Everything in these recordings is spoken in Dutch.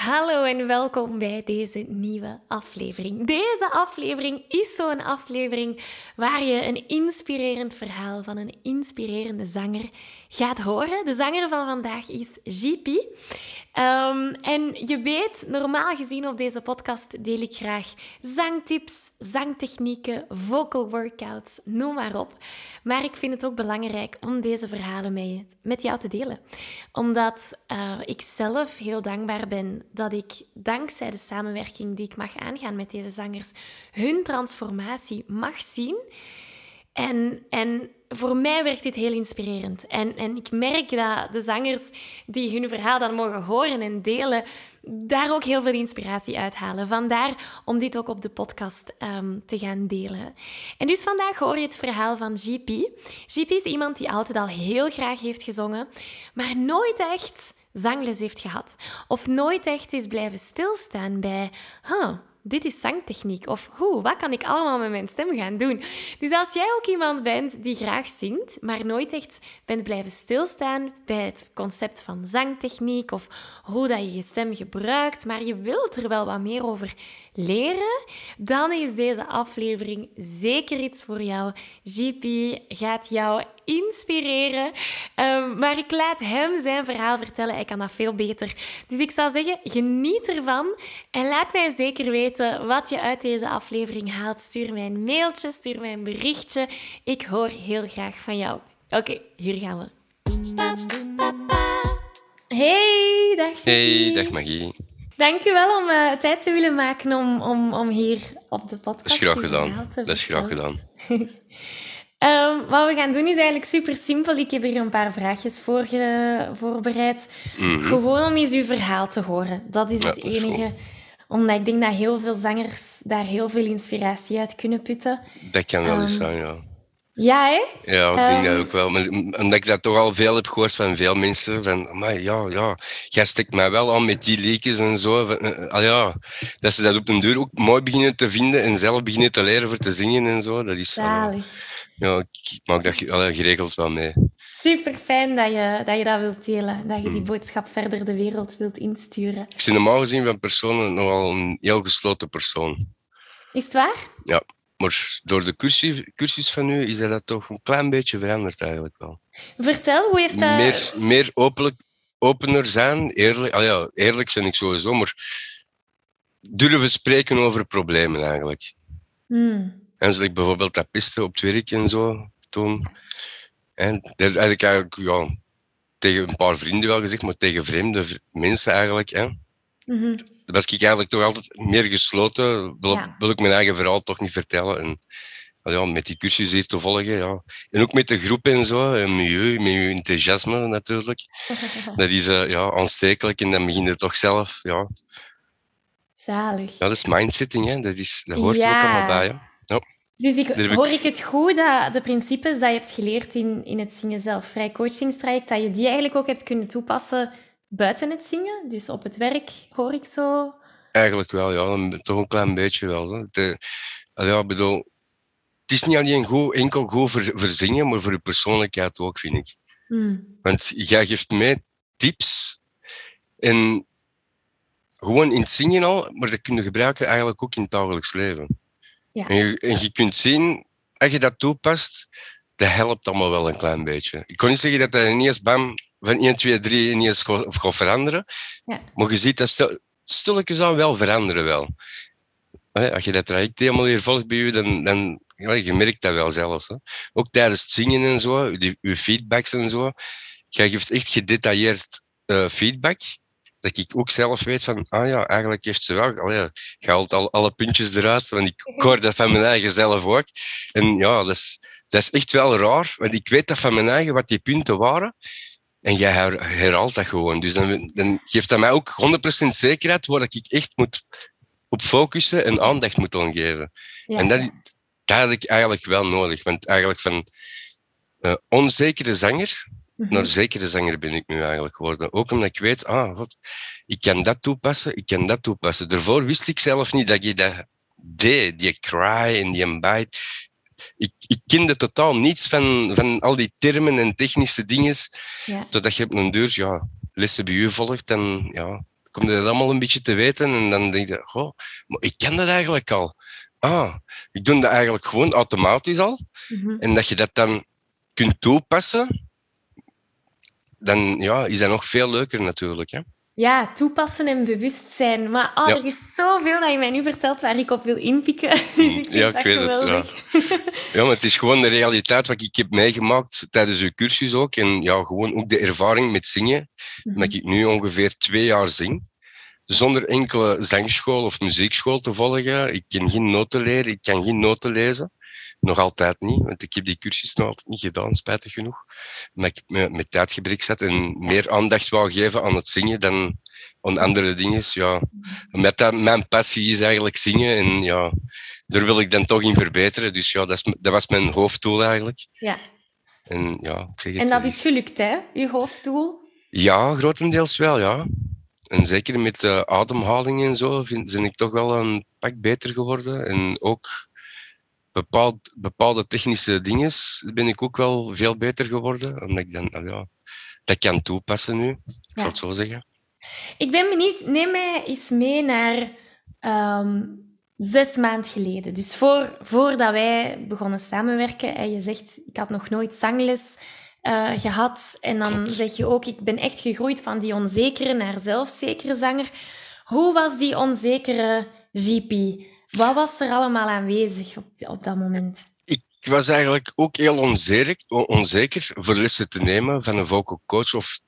Hallo en welkom bij deze nieuwe aflevering. Deze aflevering is zo'n aflevering waar je een inspirerend verhaal van een inspirerende zanger gaat horen. De zanger van vandaag is JP. Um, en je weet, normaal gezien op deze podcast deel ik graag zangtips, zangtechnieken, vocal workouts, noem maar op. Maar ik vind het ook belangrijk om deze verhalen met jou te delen. Omdat uh, ik zelf heel dankbaar ben dat ik dankzij de samenwerking die ik mag aangaan met deze zangers hun transformatie mag zien. En, en voor mij werkt dit heel inspirerend. En, en ik merk dat de zangers die hun verhaal dan mogen horen en delen, daar ook heel veel inspiratie uithalen. Vandaar om dit ook op de podcast um, te gaan delen. En dus vandaag hoor je het verhaal van GP. GP is iemand die altijd al heel graag heeft gezongen, maar nooit echt zangles heeft gehad. Of nooit echt is blijven stilstaan bij, huh, dit is zangtechniek. Of hoe, wat kan ik allemaal met mijn stem gaan doen? Dus als jij ook iemand bent die graag zingt, maar nooit echt bent blijven stilstaan bij het concept van zangtechniek of hoe dat je je stem gebruikt, maar je wilt er wel wat meer over leren, dan is deze aflevering zeker iets voor jou. GP gaat jou inspireren. Um, maar ik laat hem zijn verhaal vertellen. Hij kan dat veel beter. Dus ik zou zeggen, geniet ervan. En laat mij zeker weten wat je uit deze aflevering haalt. Stuur mij een mailtje, stuur mij een berichtje. Ik hoor heel graag van jou. Oké, hier gaan we. Hey, dag Hey, dag Magie. Dankjewel om uh, tijd te willen maken om, om, om hier op de podcast Dat is graag gedaan. Dat is graag gedaan. Um, wat we gaan doen is eigenlijk super simpel. Ik heb hier een paar vraagjes voor voorbereid. Mm Gewoon om eens uw verhaal te horen. Dat is het enige. Omdat ik denk dat heel veel zangers daar heel veel inspiratie uit kunnen putten. Dat kan wel eens um, zijn, ja. Ja, hè? Ja, ik denk um, dat ook wel. Omdat ik dat toch al veel heb gehoord van veel mensen. Van, maar ja, ja, jij stikt mij wel aan met die liedjes en zo. Van, uh, ah, ja, dat ze dat op den duur ook mooi beginnen te vinden en zelf beginnen te leren voor te zingen en zo. Dat is... Zalig. Ja, ik maak dat geregeld wel mee. Super fijn dat je, dat je dat wilt delen. Dat je die hmm. boodschap verder de wereld wilt insturen. Ik zie normaal gezien van personen nogal een heel gesloten persoon. Is het waar? Ja, maar door de cursus, cursus van u is dat toch een klein beetje veranderd eigenlijk wel. Vertel, hoe heeft dat... Meer, meer openlijk, opener zijn, eerlijk... Ah ja, eerlijk ben ik sowieso, maar durven spreken over problemen eigenlijk. Hmm. En zoals ik bijvoorbeeld dat piste op het werk en zo toen. En daar had ik eigenlijk ja, tegen een paar vrienden wel gezegd, maar tegen vreemde mensen eigenlijk. Hè. Mm-hmm. Dan was ik eigenlijk toch altijd meer gesloten. Wil, ja. wil ik mijn eigen verhaal toch niet vertellen. En ja, met die cursus hier te volgen. Ja. En ook met de groep en zo, en milieu, met je enthousiasme natuurlijk. dat is uh, ja, aanstekelijk en dan begin je toch zelf. Ja. Zalig. Ja, dat is mindsetting, hè. Dat, is, dat hoort ja. er ook allemaal bij. Hè. Dus ik, hoor ik het goed dat de principes die je hebt geleerd in, in het zingen zelf, vrij coachingstraject, dat je die eigenlijk ook hebt kunnen toepassen buiten het zingen? Dus op het werk hoor ik zo? Eigenlijk wel, ja. Toch een klein beetje wel. De, ja, bedoel, het is niet alleen goed, enkel goed voor, voor zingen, maar voor je persoonlijkheid ook, vind ik. Hmm. Want jij geeft mij tips en gewoon in het zingen al, maar dat kun je gebruiken eigenlijk ook in het dagelijks leven. Ja. En, je, en je kunt zien, als je dat toepast, dat helpt allemaal wel een klein beetje. Ik kan niet zeggen dat dat ineens bam, van 1, 2, 3 ineens gaat, veranderen. Ja. Maar je ziet dat stil, stilletjes al wel veranderen wel. Als je dat traject helemaal hier volgt bij je, dan, dan ja, je merkt dat wel zelfs. Hè. Ook tijdens het zingen en zo, die, je feedbacks en zo. jij geeft echt gedetailleerd uh, feedback. Dat ik ook zelf weet van, ah ja, eigenlijk heeft ze wel, allee, je haalt al alle puntjes eruit, want ik hoor dat van mijn eigen zelf ook. En ja, dat is, dat is echt wel raar, want ik weet dat van mijn eigen wat die punten waren. En jij herhaalt dat gewoon. Dus dan, dan geeft dat mij ook 100% zekerheid waar ik echt moet op focussen en aandacht moet aangeven. En dat, dat had ik eigenlijk wel nodig. Want eigenlijk van uh, onzekere zanger. Naar zekere zanger ben ik nu eigenlijk geworden. Ook omdat ik weet, ah, wat, ik kan dat toepassen, ik kan dat toepassen. Daarvoor wist ik zelf niet dat je dat deed, die cry en die bite. Ik, ik kende totaal niets van, van al die termen en technische dingen. Ja. Totdat je op een deur ja, lessen bij u volgt en ja, kom je dat allemaal een beetje te weten. En dan denk je, oh, maar ik ken dat eigenlijk al. Ah, ik doe dat eigenlijk gewoon automatisch al. Mhm. En dat je dat dan kunt toepassen, dan ja, is dat nog veel leuker natuurlijk. Hè? Ja, toepassen en bewustzijn. Maar oh, er is zoveel dat je mij nu vertelt waar ik op wil inpikken. Dus ik ja, ik weet het. Ja. ja, maar het is gewoon de realiteit wat ik heb meegemaakt tijdens uw cursus ook. En ja, gewoon ook de ervaring met zingen. Mm Dat ik nu ongeveer twee jaar zing. Zonder enkele zangschool of muziekschool te volgen. Ik kan geen noten leren, ik kan geen noten lezen. Nog altijd niet, want ik heb die cursus nog altijd niet gedaan, spijtig genoeg. Omdat ik met tijdgebrek zat en meer aandacht wou geven aan het zingen dan aan andere dingen. Ja, met dat, mijn passie is eigenlijk zingen en ja, daar wil ik dan toch in verbeteren. Dus ja, dat, is, dat was mijn hoofddoel eigenlijk. Ja. En, ja, ik zeg het, en dat is gelukt, hè? Je hoofddoel? Ja, grotendeels wel, ja. En zeker met de ademhaling en zo vind, ben ik toch wel een pak beter geworden. En ook bepaald, bepaalde technische dingen ben ik ook wel veel beter geworden. Omdat ik dan, ja, dat kan toepassen nu, ik zal het zo zeggen. Ik ben benieuwd, neem mij eens mee naar ehm, zes maanden geleden. Dus voor, voordat wij begonnen samenwerken. En je zegt, ik had nog nooit zangles uh, gehad. En dan zeg je ook, ik ben echt gegroeid van die onzekere naar zelfzekere zanger. Hoe was die onzekere GP? Wat was er allemaal aanwezig op, op dat moment? Ik was eigenlijk ook heel onzeker, onzeker voor lessen te nemen van een vocal coach of,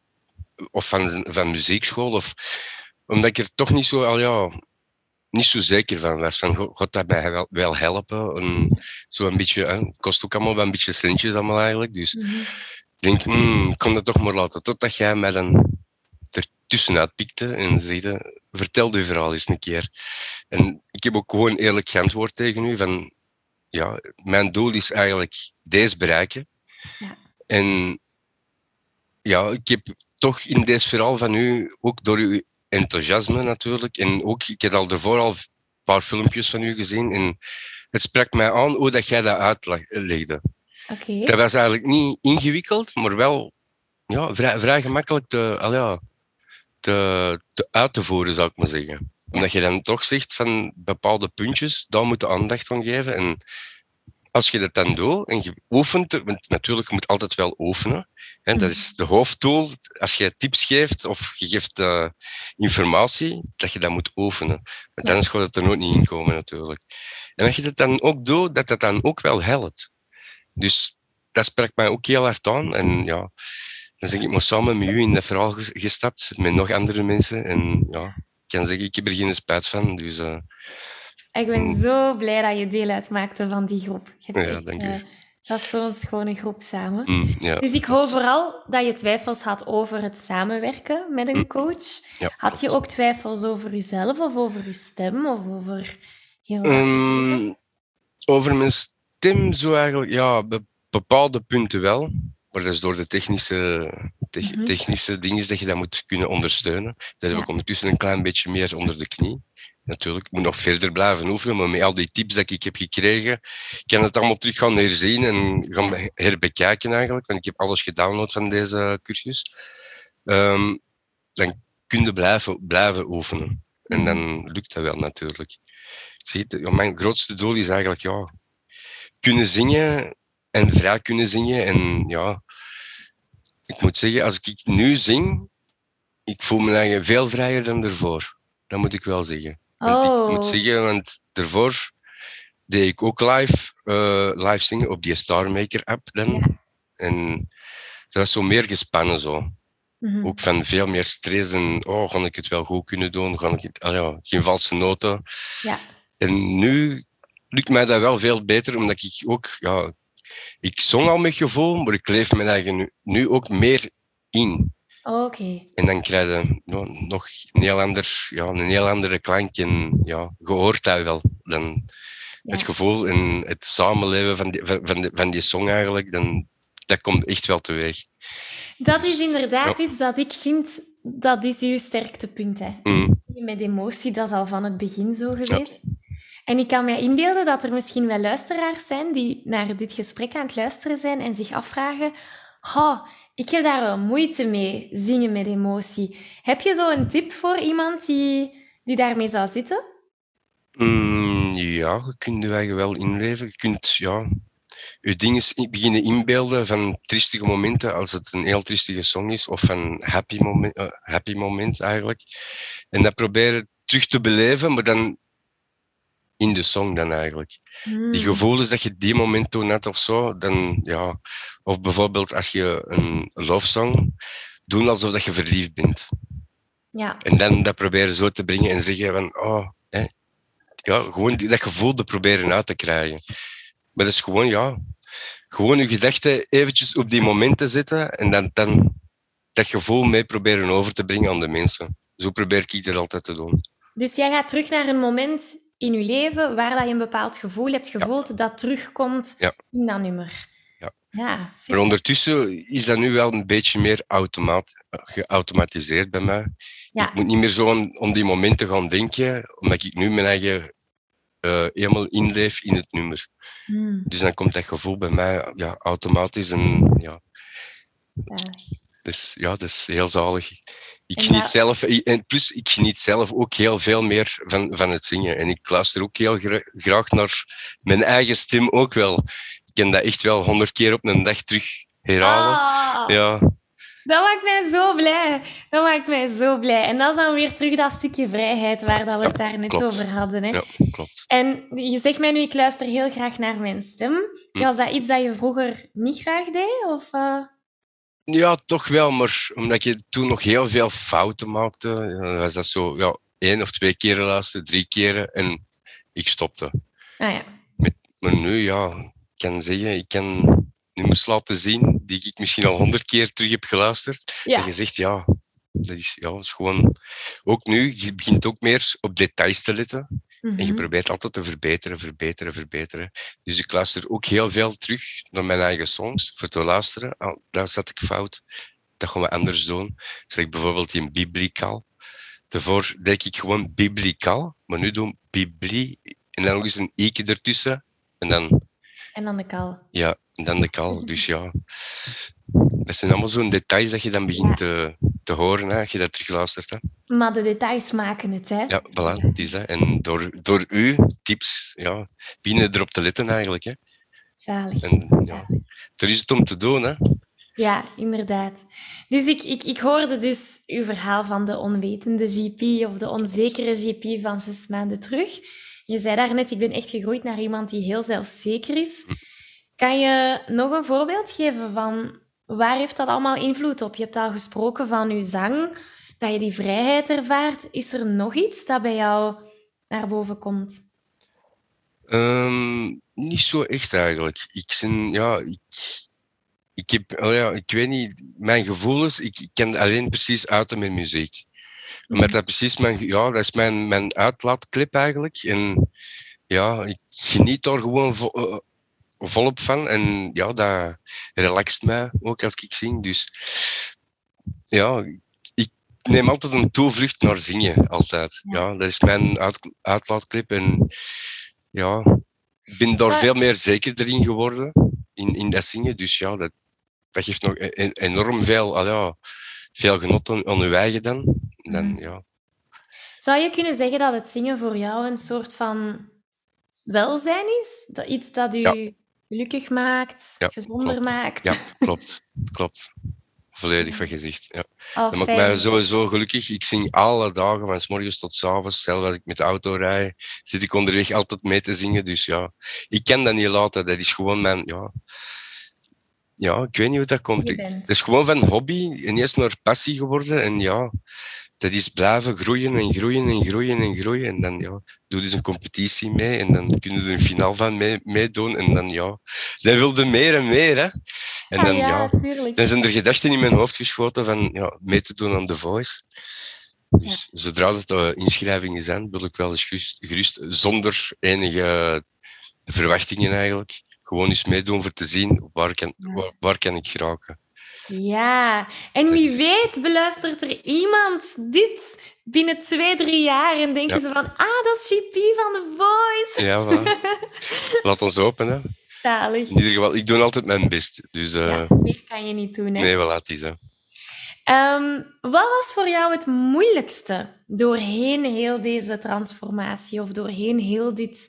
of van, van muziekschool. Of, omdat ik er toch niet zo, al ja, niet zo zeker van was. Van, God, dat mij wel, wel helpen. En zo een beetje, het kost ook allemaal wel een beetje centjes allemaal eigenlijk. Dus mm ik denk, hmm, ik kon dat toch maar laten. Totdat jij mij dan ertussenuit pikte en zei, vertel je verhaal eens een keer. En ik heb ook gewoon eerlijk geantwoord tegen u van, ja, mijn doel is eigenlijk deze bereiken. Ja. En ja, ik heb toch in deze verhaal van u, ook door uw enthousiasme natuurlijk, en ook, ik heb al ervoor al een paar filmpjes van u gezien, en het sprak mij aan hoe dat jij dat uitlegde. Okay. Dat was eigenlijk niet ingewikkeld, maar wel ja, vrij, vrij gemakkelijk te, al ja, te, te uit te voeren, zou ik maar zeggen. Omdat je dan toch zegt van bepaalde puntjes, daar moet je aandacht aan geven. En als je dat dan doet en je oefent, want natuurlijk je moet altijd wel oefenen. Hè, dat is de hoofddoel. Als je tips geeft of je geeft uh, informatie, dat je dat moet oefenen. Want anders gaat het er nooit niet in komen natuurlijk. En als je dat dan ook doet, dat dat dan ook wel helpt. Dus dat sprak mij ook heel hard aan. En ja, dan zeg ik maar samen met u in dat verhaal gestapt, met nog andere mensen. En ja, ik kan zeggen, ik heb er geen spijt van. Dus, uh, ik ben mm. zo blij dat je deel uitmaakte van die groep. Je ja, dank u. Uh, dat is zo'n schone groep samen. Mm, ja, dus ik hoor vooral dat je twijfels had over het samenwerken met een mm. coach. Ja, had je ook twijfels over jezelf of over je stem of over heel um, Over mijn stem zo eigenlijk, ja, bepaalde punten wel. Maar dat is door de technische, mhm. technische dingen dat je dat moet kunnen ondersteunen. Dat heb ik ondertussen een klein beetje meer onder de knie. Natuurlijk, ik moet nog verder blijven oefenen, maar met al die tips die ik heb gekregen, kan het allemaal terug gaan herzien en gaan herbekijken eigenlijk, want ik heb alles gedownload van deze cursus. Um, dan kun je blijven, blijven oefenen. En mhm. dan lukt dat wel natuurlijk. Ik mijn grootste doel is eigenlijk ja, kunnen zingen en vrij kunnen zingen. En ja, ik moet zeggen, als ik nu zing, ik voel me eigenlijk veel vrijer dan ervoor. Dat moet ik wel zeggen. Want ik moet oh. zeggen, want ervoor deed ik ook live, uh, live zingen op die Star Maker app dan. En dat is zo meer gespannen zo. Mhm. Ook van veel meer stress en oh, ga ik het wel goed kunnen doen? Ga ik het, ah ja, geen valse noten. Ja. En nu lukt mij dat wel veel beter, omdat ik ook, ja, ik zong al met gevoel, maar ik leef mijn eigen nu, nu ook meer in. Oké. En dan krijg je nog een heel, ander, ja, een heel andere klank en ja, je hoort dat wel. Dan het gevoel en het samenleven van die, van, die, van die song eigenlijk, dan, dat komt echt wel teweeg. Dat is inderdaad iets dat ik vind, dat is uw sterktepunt. Hè. Mm. Met emotie, dat is al van het begin zo geweest. En ik kan mij inbeelden dat er misschien wel luisteraars zijn die naar dit gesprek aan het luisteren zijn en zich afvragen: oh, ik heb daar wel moeite mee, zingen met emotie. Heb je zo een tip voor iemand die, die daarmee zou zitten? Mm, ja, je kunt je wel inleven. Je kunt ja, je dingen beginnen inbeelden van triestige momenten, als het een heel triestige song is, of van happy moment, uh, happy moment eigenlijk. En dat proberen terug te beleven, maar dan in de song dan eigenlijk. Die hmm. gevoelens dat je die moment toen had of zo, dan ja. Of bijvoorbeeld als je een love song doen alsof dat je verliefd bent. Ja. En dan dat proberen zo te brengen en zeggen van, oh, hè, ja, gewoon dat gevoel te proberen uit te krijgen. Maar dat is gewoon, ja, gewoon je gedachten eventjes op die momenten zetten en dan, dan dat gevoel mee proberen over te brengen aan de mensen. Zo probeer ik het altijd te doen. Dus jij gaat terug naar een moment in je leven waar dat je een bepaald gevoel hebt gevoeld dat terugkomt in dat nummer. Ja. ja maar ondertussen is dat nu wel een beetje meer automaat, geautomatiseerd bij mij. Ik moet niet meer zo om, die momenten gaan denken, omdat ik nu mijn eigen uh, helemaal inleef in het nummer. Hmm. Dus dan komt dat gevoel bij mij ja, automatisch en ja. Dus ja, dat is heel zalig. Ik geniet zelf, en plus ik geniet zelf ook heel veel meer van, van het zingen. En ik luister ook heel graag naar mijn eigen stem ook wel. Ik kan dat echt wel honderd keer op een dag terug herhalen. Ah. ja. Dat maakt mij zo blij. Dat maakt mij zo blij. En dat is dan weer terug dat stukje vrijheid waar dat we het daar net over hadden. Hè? Ja, klopt. En je zegt mij nu, ik luister heel graag naar mijn stem. Hm. Was dat iets dat je vroeger niet graag deed? Of, uh... Ja, toch wel, maar omdat je toen nog heel veel fouten maakte, was dat zo ja, één of twee keren luisteren, drie keren en ik stopte. Ah, ja. Met, maar nu, ja, ik kan zeggen, ik kan nummers laten zien die ik misschien al honderd keer terug heb geluisterd. Ja. En je zegt, ja, dat is, ja, dat is gewoon... Ook nu, je begint ook meer op details te letten. En je mhm. probeert altijd te verbeteren, verbeteren, verbeteren. Dus ik luister ook heel veel terug naar mijn eigen songs voor te luisteren. Oh, daar zat ik fout. Dat gaan we anders doen. Zeg bijvoorbeeld in biblicaal. Daarvoor denk ik gewoon biblicaal, maar nu doen bibli en dan nog eens een i'tje ertussen. En dan... En dan de kal. Ja, en dan de kal. Dus ja, dat zijn allemaal zo'n details dat je dan begint te, te horen hè, als je dat terugluistert. Hè. Maar de details maken het, hè? Ja, voilà, het is dat. En door, door uw tips ja, beginnen erop te letten eigenlijk. Hè. Zalig. En, ja, er is het om te doen, hè. Ja, inderdaad. Dus ik, ik, ik hoorde dus uw verhaal van de onwetende GP of de onzekere GP van zes maanden terug. Je zei daarnet, ik ben echt gegroeid naar iemand die heel zelfzeker is. Hm. Kan je nog een voorbeeld geven van waar heeft dat allemaal invloed op? Je hebt al gesproken van je zang, dat je die vrijheid ervaart. Is er nog iets dat bij jou naar boven komt? Um, niet zo echt eigenlijk. Ik, ben, ja, ik, ik heb, oh ja, ik weet niet, mijn gevoelens, ik, ik kan alleen precies uiten met muziek. Omdat mhm. dat precies mijn, ja, dat is mijn, mijn uitlaatclip eigenlijk. En ja, ik geniet daar gewoon uh, volop van. En ja, dat relaxt mij ook als ik zing. Dus ja, ik neem altijd een toevlucht naar zingen, altijd. Ja, dat is mijn uit, uitlaatclip. En ja, ik ben daar veel meer zeker erin geworden, in, in dat zingen. Dus ja, dat, dat geeft nog e-, e-, enorm veel, al ja, veel genot aan, aan uw eigen dan. dan mhm. ja. Zou je kunnen zeggen dat het zingen voor jou een soort van welzijn is? Dat iets dat u gelukkig maakt, gezonder maakt. Ja, klopt. klopt. Volledig van gezicht. Ja. Oh, dat maakt mij sowieso gelukkig. Ik zing alle dagen, van s morgens tot s avonds. Zelfs als ik met de auto rijd, zit ik onderweg altijd mee te zingen. Dus ja, ik kan dat niet laten. Dat is gewoon mijn... Ja, ja, ik weet niet hoe dat komt. Het is gewoon van hobby ineens naar passie geworden. En ja, dat is blijven groeien en groeien en groeien en groeien. En dan ja, doe je dus een competitie mee en dan kun je er een finaal van mee, meedoen. En dan ja, dan wilde meer en meer. Hè. En ah, dan, ja, ja dan zijn er gedachten in mijn hoofd geschoten van ja, mee te doen aan The Voice. Dus zodra het uh, inschrijvingen zijn, wil ik wel eens gerust, gerust, zonder enige verwachtingen eigenlijk, gewoon eens meedoen voor te zien waar kan, waar, waar kan ik geraken. Ja, en wie weet beluistert er iemand dit binnen twee, drie jaar en denken ze van, ah, dat is JP van The Voice. Ja, voilà. Laat ons open, hè. Zalig. In ieder geval, ik doe altijd mijn best. Dus, uh... ja, meer kan je niet doen, hè. Nee, voilà, het is, hè. Um, wat was voor jou het moeilijkste doorheen heel deze transformatie of doorheen heel, dit,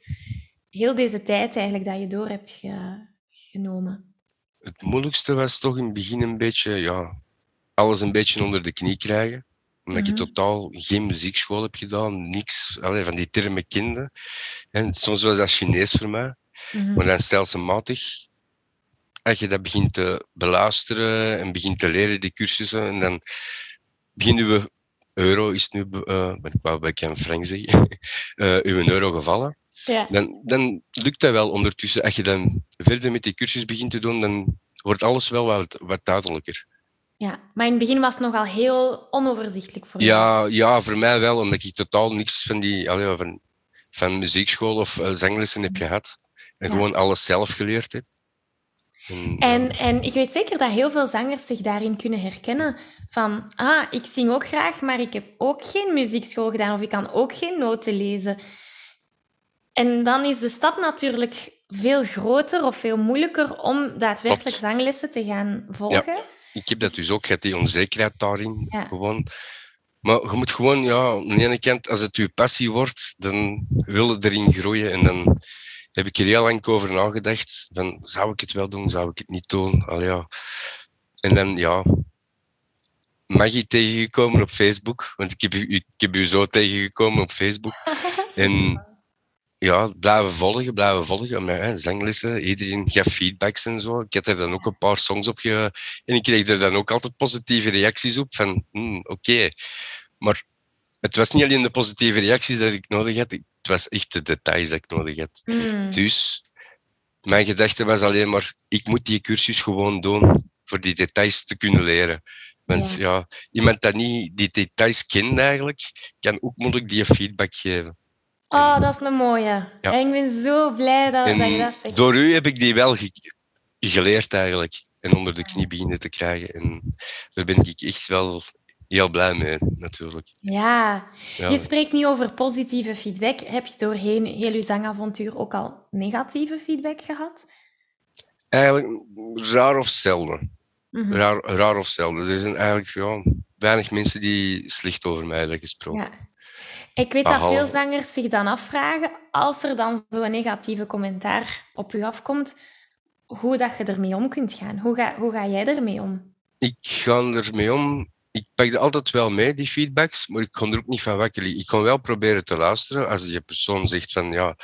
heel deze tijd eigenlijk dat je door hebt ge, genomen? Het moeilijkste was toch in het begin een beetje, ja, alles een beetje onder de knie krijgen. Omdat mm -hmm. ik totaal geen muziekschool heb gedaan, niks allee, van die termen kende. En soms was dat Chinees voor mij, mm -hmm. maar dan stelselmatig. Als je dat begint te beluisteren en begint te leren, die cursussen, en dan beginnen we euro is nu, uh, ik wou bij Ken Frank zeggen, uh, uw euro gevallen. Ja. Dan, dan lukt dat wel ondertussen. Als je dan verder met die cursus begint te doen, dan wordt alles wel wat, wat duidelijker. Ja, maar in het begin was het nogal heel onoverzichtelijk voor ja, Ja, voor mij wel, omdat ik totaal niks van die allee, van, van muziekschool of uh, zanglessen heb gehad. En ja. gewoon alles zelf geleerd heb. En, en, en, ik weet zeker dat heel veel zangers zich daarin kunnen herkennen. Van, ah, ik zing ook graag, maar ik heb ook geen muziekschool gedaan of ik kan ook geen noten lezen. En dan is de stap natuurlijk veel groter of veel moeilijker om daadwerkelijk zanglessen te gaan volgen. Ja, ik heb dat dus ook, je die onzekerheid daarin. Gewoon. Maar je moet gewoon, ja, aan de ene kant, als het je passie wordt, dan wil je erin groeien. En dan heb ik er heel lang over nagedacht. Van, zou ik het wel doen, zou ik het niet doen? Al ja. En dan, ja, Maggie tegengekomen op Facebook. Want ik heb, ik heb u zo tegengekomen op Facebook. en ja, blijven volgen, blijven volgen. Met hè, zanglessen, iedereen gaf feedbacks en zo. Ik had er dan ook een paar songs op ge... En ik kreeg er dan ook altijd positieve reacties op. Van, hmm, oké. Maar het was niet alleen de positieve reacties dat ik nodig had. Het was echt de details dat ik nodig had. Mm. Dus mijn gedachte was alleen maar, ik moet die cursus gewoon doen voor die details te kunnen leren. Want ja, ja iemand dat niet die details kent eigenlijk, kan ook moeilijk die feedback geven. Oh, dat is een mooie. Ja. ik ben zo blij dat, dat je dat zegt. Door u heb ik die wel geleerd eigenlijk. En onder de knie beginnen te krijgen. En daar ben ik echt wel heel blij mee, natuurlijk. Ja. ja. Je spreekt niet over positieve feedback. Heb je doorheen heel je zangavontuur ook al negatieve feedback gehad? Eigenlijk raar of zelden. Mm -hmm. raar, raar of zelden. Er zijn eigenlijk ja, weinig mensen die slecht over mij hebben gesproken. Ja. Ik weet dat veel zangers zich dan afvragen, als er dan zo'n negatieve commentaar op u afkomt, hoe dat je ermee om kunt gaan. Hoe ga, hoe ga jij ermee om? Ik ga ermee om. Ik pak er altijd wel mee, die feedbacks, maar ik kan er ook niet van wakker Ik kan wel proberen te luisteren. Als die persoon zegt van, ja,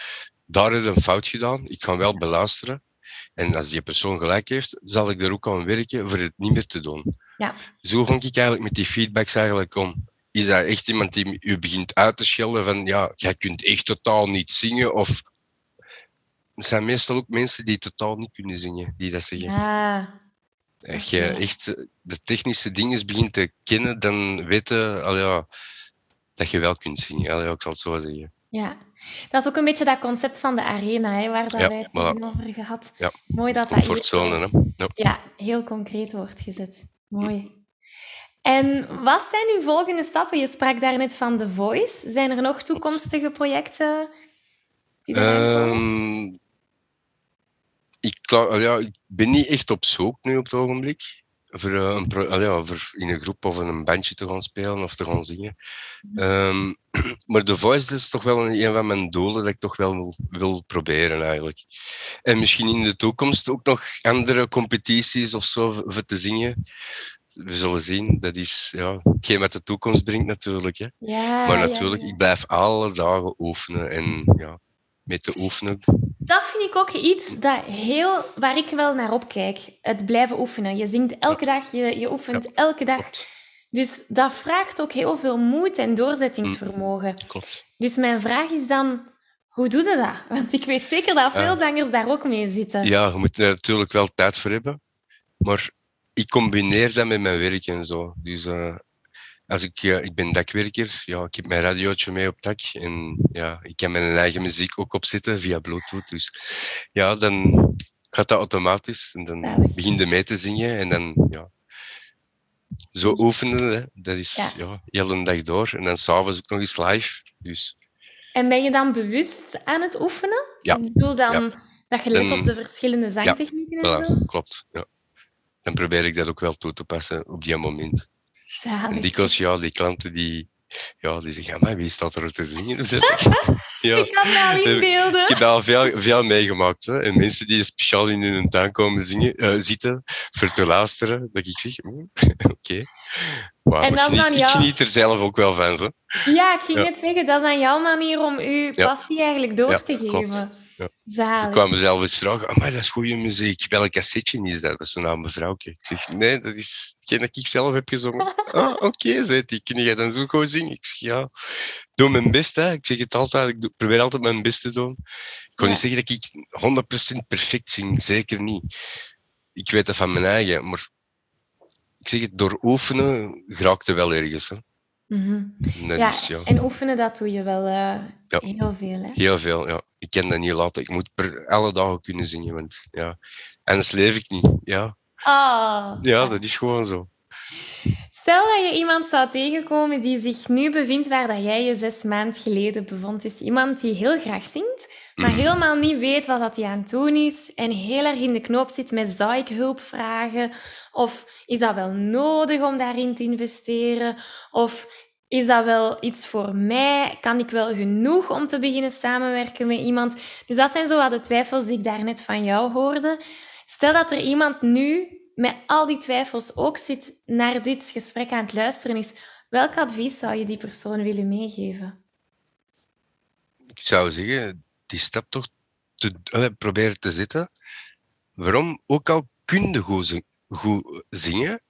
daar is een fout gedaan. Ik kan wel beluisteren. En als die persoon gelijk heeft, zal ik er ook aan werken voor het niet meer te doen. Ja. Zo ga ik eigenlijk met die feedbacks eigenlijk om is dat echt iemand die u begint uit te schelden van ja, jij kunt echt totaal niet zingen of het zijn meestal ook mensen die totaal niet kunnen zingen, die dat zeggen. Ja. Als je echt de technische dingen begint te kennen, dan weten al ja, dat je wel kunt zingen. Al ja, ik zal het zo zeggen. Ja, dat is ook een beetje dat concept van de arena, hè, waar dat wij het voilà. over gehad. Ja. Mooi dat dat hier, ja. ja, heel concreet wordt gezet. Mooi. En wat zijn uw volgende stappen? Je sprak daarnet van The Voice. Zijn er nog toekomstige projecten die um, ik, ja, ik ben niet echt op zoek nu op het ogenblik. Voor, uh, een, ja, voor in een groep of een bandje te gaan spelen of te gaan zingen. Um, maar The Voice is toch wel een, een, van mijn doelen dat ik toch wel wil, wil, proberen eigenlijk. En misschien in de toekomst ook nog andere competities of zo voor te zingen we zullen zien. Dat is ja, hetgeen wat de toekomst brengt natuurlijk. Hè. Ja, maar natuurlijk, ik blijf alle dagen oefenen. En ja, met te oefenen Dat vind ik ook iets dat heel, waar ik wel naar opkijk. Het blijven oefenen. Je zingt elke dag, je, je oefent elke dag. Dus dat vraagt ook heel veel moed en doorzettingsvermogen. Mm. Klopt. Dus mijn vraag is dan, hoe doe je dat? Want ik weet zeker dat veel zangers daar ook mee zitten. Ja, je moet er natuurlijk wel tijd voor hebben. Maar ik combineer dat met mijn werk en zo. Dus uh, als ik, uh, ik ben dakwerker, ja, ik heb mijn radiootje mee op dak. En ja, ik kan mijn eigen muziek ook opzetten via Bluetooth. Dus ja, dan gaat dat automatisch. En dan begin je mee te zingen. En dan, ja, zo oefenen, dat is ja. ja heel een dag door. En dan s'avonds ook nog eens live. Dus. En ben je dan bewust aan het oefenen? Ja. Ik bedoel dan dat je let op de verschillende zangtechnieken en zo? klopt. Ja. Dan probeer ik dat ook wel toe te passen op die moment. Zalig. En dikwijls, ja, die klanten die, ja, die zeggen, maar wie staat er te zingen? ja. Ik kan dat. Ik heb daar al veel, veel meegemaakt. Hè. En mensen die speciaal in hun tuin komen zingen, uh, zitten voor te luisteren, dat ik zeg, oké. Okay. Wow, en dat ik, geniet, jou... ik geniet er zelf ook wel van. Zo. Ja, ik ging ja. net zeggen, dat is aan jouw manier om uw passie eigenlijk door te geven. Ja. Ze kwamen zelf eens vragen, maar dat is goede muziek. Welk cassetje is dat? Dat is een mevrouwtje. Ik zeg, nee, dat is hetgeen dat ik zelf heb gezongen. ah, oké, okay, zei hij. Kun jij dan zo gewoon zingen? Ik zeg, ja, doe mijn best. Hè. Ik zeg het altijd, ik probeer altijd mijn best te doen. Ik kan niet zeggen dat ik 100% perfect zing, zeker niet. Ik weet dat van mijn eigen, maar ik zeg het, door oefenen geraakt wel ergens. Hè. Mm ja, ja, en oefenen, dat doe je wel uh, heel veel. Hè? Heel veel, ja. Ik kan dat niet laten. Ik moet per alle dagen kunnen zingen, want ja. Anders leef ik niet, ja. Oh, ja, dat is gewoon zo. Stel dat je iemand zou tegenkomen die zich nu bevindt waar dat jij je zes maanden geleden bevond. Dus iemand die heel graag zingt, maar helemaal niet weet wat dat hij aan het doen is en heel erg in de knoop zit met zou ik hulp vragen? Of is dat wel nodig om daarin te investeren? Of is dat wel iets voor mij? Kan ik wel genoeg om te beginnen samenwerken met iemand? Dus dat zijn zo wat de twijfels die ik daarnet van jou hoorde. Stel dat er iemand nu met al die twijfels ook zit naar dit gesprek aan het luisteren is. Welk advies zou je die persoon willen meegeven? Ik zou zeggen, die stap toch te, uh, proberen te zetten. Waarom? Ook al kun je goed, goed zingen,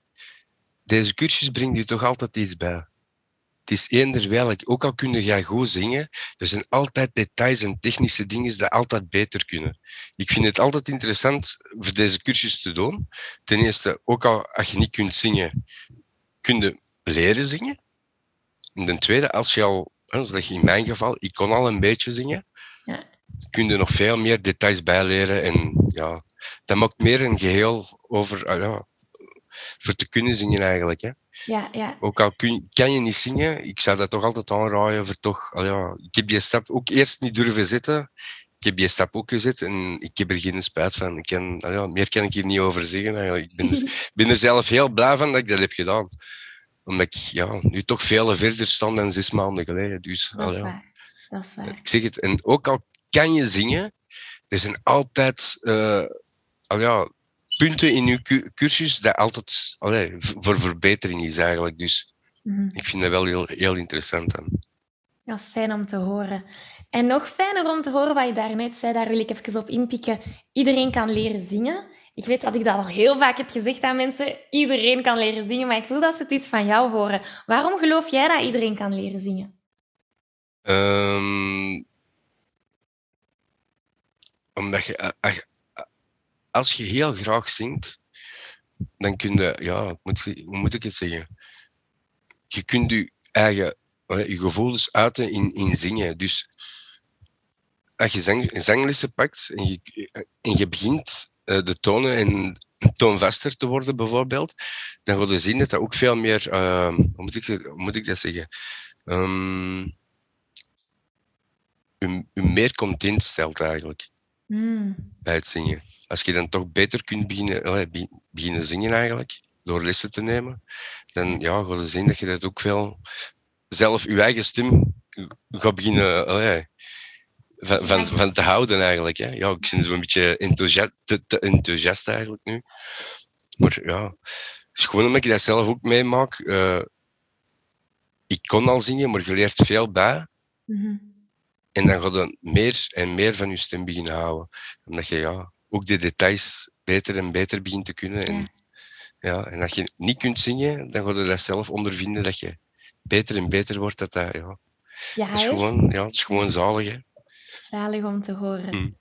deze cursus brengt je toch altijd iets bij. Het is eender welk. Ook al kun je goed zingen, er zijn altijd details en technische dingen die altijd beter kunnen. Ik vind het altijd interessant voor deze cursus te doen. Ten eerste, ook al als je niet kunt zingen, kun je leren zingen. En ten tweede, als je al, zoals in mijn geval, ik kon al een beetje zingen, ja. kun je nog veel meer details bijleren. En ja, dat maakt meer een geheel over, ah ja, voor te kunnen zingen eigenlijk. Hè. Ja, ja. Ook al kun, kan je niet zingen, ik zou dat toch altijd aanraaien voor toch... Al ja, ik heb die stap ook eerst niet durven zetten. Ik heb die stap ook gezet en ik heb er geen spijt van. Ik kan, al ja, meer kan ik hier niet over zeggen. Eigenlijk. Ik ben er, ben er zelf heel blij van dat ik dat heb gedaan. Omdat ik ja, nu toch veel verder sta dan zes maanden geleden. Dus, dat, is ja. Dat is waar. Ik zeg het. En ook al kan je zingen, er zijn altijd... Uh, al ja, punten in uw cursus dat altijd allee, voor verbetering is eigenlijk. Dus mhm. ik vind dat wel heel, heel interessant. Dat is fijn om te horen. En nog fijner om te horen wat je daarnet zei, daar wil ik even op inpikken. Iedereen kan leren zingen. Ik weet dat ik dat al heel vaak heb gezegd aan mensen. Iedereen kan leren zingen, maar ik wil dat ze het iets van jou horen. Waarom geloof jij dat iedereen kan leren zingen? Um, omdat je, eh, eh, als je heel graag zingt, dan kun je, ja, moet, hoe moet ik het zeggen? Je kunt je eigen je gevoelens uiten in, in zingen. Dus als je zang, zanglessen pakt en je, en je begint de tonen en toonvaster te worden, bijvoorbeeld, dan ga je zien dat dat ook veel meer, uh, hoe, moet ik, hoe moet ik dat zeggen? Um, u, u meer content stelt eigenlijk mm. bij het zingen als je dan toch beter kunt beginnen, beginnen zingen eigenlijk, door lessen te nemen, dan ja, ga je zien dat je dat ook veel zelf je eigen stem gaat beginnen van, van, van, te houden eigenlijk. Hè. Ja, ik ben zo'n beetje enthousiast, te, te, enthousiast eigenlijk nu. Maar ja, het is gewoon omdat ik dat zelf ook meemaak. Uh, ik kon al zingen, maar je leert veel bij. Mm En dan ga je meer en meer van je stem beginnen houden. Omdat je ja, ook de details beter en beter begint te kunnen. En, ja. en als je niet kunt zingen, dan ga je dat zelf ondervinden dat je beter en beter wordt. Dat, dat, ja. Ja, het, is gewoon, ja, het is gewoon zalig. Hè? Zalig om te horen. Mm.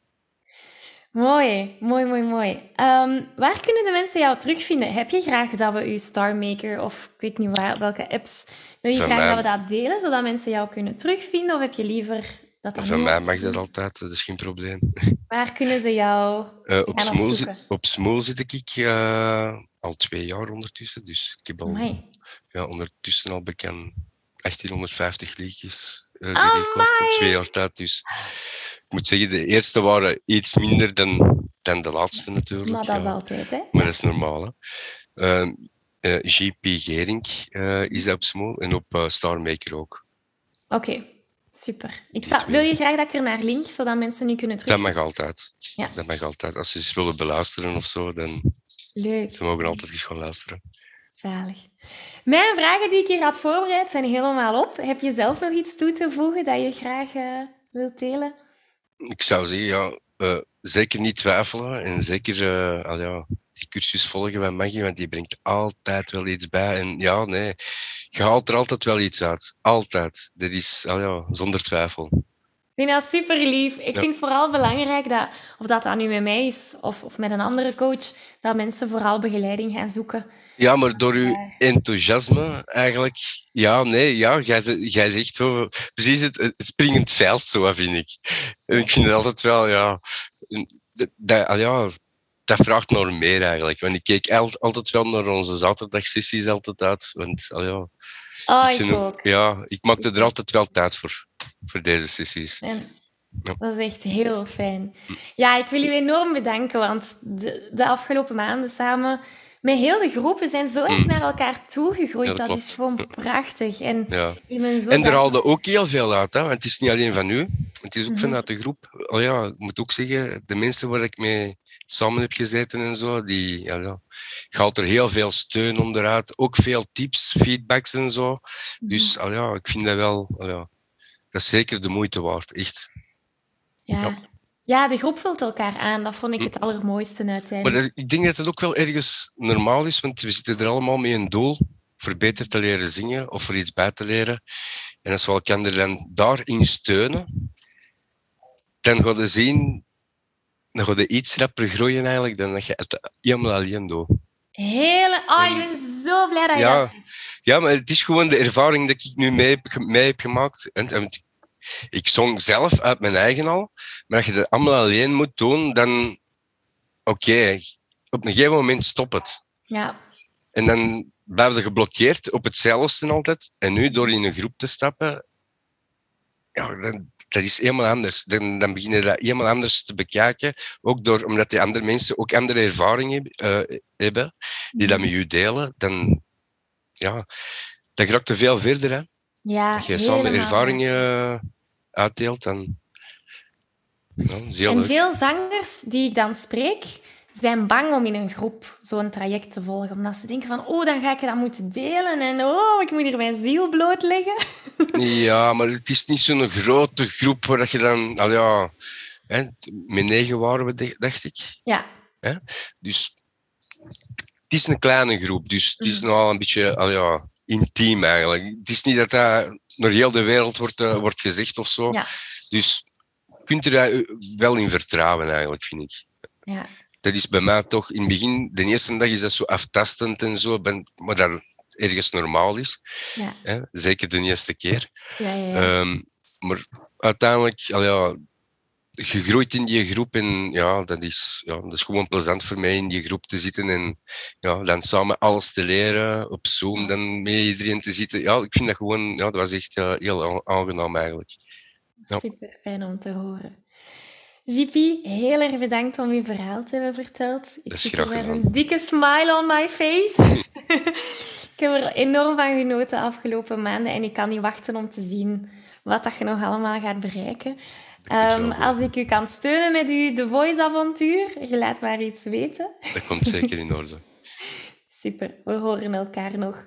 Mooi, mooi, mooi, mooi. Um, waar kunnen de mensen jou terugvinden? Heb je graag dat we je Starmaker of ik weet niet waar, welke apps, wil je graag dat we dat delen, zodat mensen jou kunnen terugvinden? Of heb je liever dat dat Van mij mag dat altijd, dat is geen probleem. Waar kunnen ze jou uh, op, Smol zit, op zit ik uh, al twee jaar ondertussen, dus ik heb al ja, ondertussen al bekend 1850 liedjes uh, gerecord op twee jaar tijd. Dus ik moet zeggen, de eerste waren iets minder dan, dan de laatste natuurlijk. Maar dat is altijd, hè? Maar dat is normaal, hè. Uh, ehm, uh, eh, GP Gering is op Smol en op Starmaker ook. Oké, super. Ik wil je graag dat ik er naar link, zodat mensen nu kunnen terug... Dat mag altijd. Ja. Dat mag altijd. Als ze willen beluisteren of zo, dan... Leuk. Ze mogen altijd eens gewoon luisteren. Zalig. Mijn vragen die ik hier had voorbereid zijn helemaal op. Heb je zelf nog iets toe te voegen dat je graag wilt delen? Ik zou zeggen, ja, uh, zeker niet twijfelen en zeker uh, al ja, die cursus volgen van Maggie, want die brengt altijd wel iets bij. En ja, nee, je haalt er altijd wel iets uit. Altijd. Dat is al ja, zonder twijfel. Ik vind dat super lief. Ik vind vooral belangrijk dat, of dat dat nu met mij is of, of met een andere coach, dat mensen vooral begeleiding gaan zoeken. Ja, maar door uw enthousiasme eigenlijk, ja, nee, ja, jij, jij zegt zo, precies het, het springend veld, zo vind ik. En ik vind het altijd wel, ja, dat, ja, dat vraagt nog meer eigenlijk. Want ik keek altijd wel naar onze zaterdagsessies altijd uit, want, ja, oh, ik, ik ook. ja, ik maakte er altijd wel tijd voor voor deze sessies. Ja. Dat is echt heel fijn. Ja, ik wil u enorm bedanken, want de, de afgelopen maanden samen met heel de groepen zijn zo echt mm. naar elkaar toegegroeid. Ja, dat, is gewoon prachtig. En, ja. en er haalde ook heel veel uit, hè? want het is niet alleen van u, het is ook mhm. vanuit de groep. Oh ja, ik moet ook zeggen, de mensen waar ik mee samen heb gezeten en zo, die ja, ja, haalt er heel veel steun onderuit. Ook veel tips, feedbacks en zo. Dus mm ja, ik vind dat wel. ja dat is zeker de moeite waard, echt. Ja. ja. de groep vult elkaar aan. Dat vond ik het hm. allermooiste uiteindelijk. Maar ik denk dat het ook wel ergens normaal is, want we zitten er allemaal met een doel voor beter te leren zingen of voor iets bij te leren. En als we elkaar dan daarin steunen, dan ga je zien, dan ga je iets rapper groeien eigenlijk dan dat je het helemaal alleen doet. Hele, oh, ik ben zo blij dat je ja, ja, maar het is gewoon de ervaring dat ik nu mee, mee heb gemaakt. En, en, ik zong zelf uit mijn eigen al, maar als je dat allemaal alleen moet doen, dan... Oké, op een gegeven moment stop het. Ja. En dan blijf je geblokkeerd op hetzelfde altijd. En nu, door in een groep te stappen, ja, dan, dat is helemaal anders. Dan, dan begin je dat helemaal anders te bekijken. Ook door, omdat die andere mensen ook andere ervaringen uh, hebben, die dat met je delen. Dan, ja, dan raakt er veel verder. Hè? Ja, Als je samen ervaringen uitdeelt, dan... Ja, en veel zangers die ik dan spreek, zijn bang om in een groep zo'n traject te volgen. Omdat ze denken van, oh, dan ga ik dat moeten delen. En oh, ik moet hier mijn ziel blootleggen. Ja, maar het is niet zo'n grote groep waar je dan... Al ja, hè, met negen waren we, dacht ik. Ja. Hè? Dus het is een kleine groep. Dus het is nogal een beetje al ja, intiem eigenlijk. Het is niet dat dat naar heel de wereld wordt, uh, wordt gezegd of zo. Ja. Dus je kunt er wel in vertrouwen eigenlijk, vind ik. Ja dat is bij mij toch in het begin, de eerste dag is dat zo aftastend en zo, ben, maar dat ergens normaal is. Ja. Hè? Zeker de eerste keer. Ja, ja, um, maar uiteindelijk, al ja, gegroeid in die groep en ja, dat is, ja, dat is gewoon plezant voor mij in die groep te zitten en ja, dan samen alles te leren, op Zoom dan met iedereen te zitten. Ja, ik vind dat gewoon, ja, dat was echt uh, heel aangenaam eigenlijk. Super fijn om te horen. Jippie, heel erg bedankt om je verhaal te hebben verteld. Ik zit er met een dikke smile on my face. ik heb er enorm van genoten de afgelopen maanden en ik kan niet wachten om te zien wat dat je nog allemaal gaat bereiken. Um, als ik u kan steunen met uw The Voice-avontuur, je laat maar iets weten. Dat komt zeker in orde. Super, we horen elkaar nog.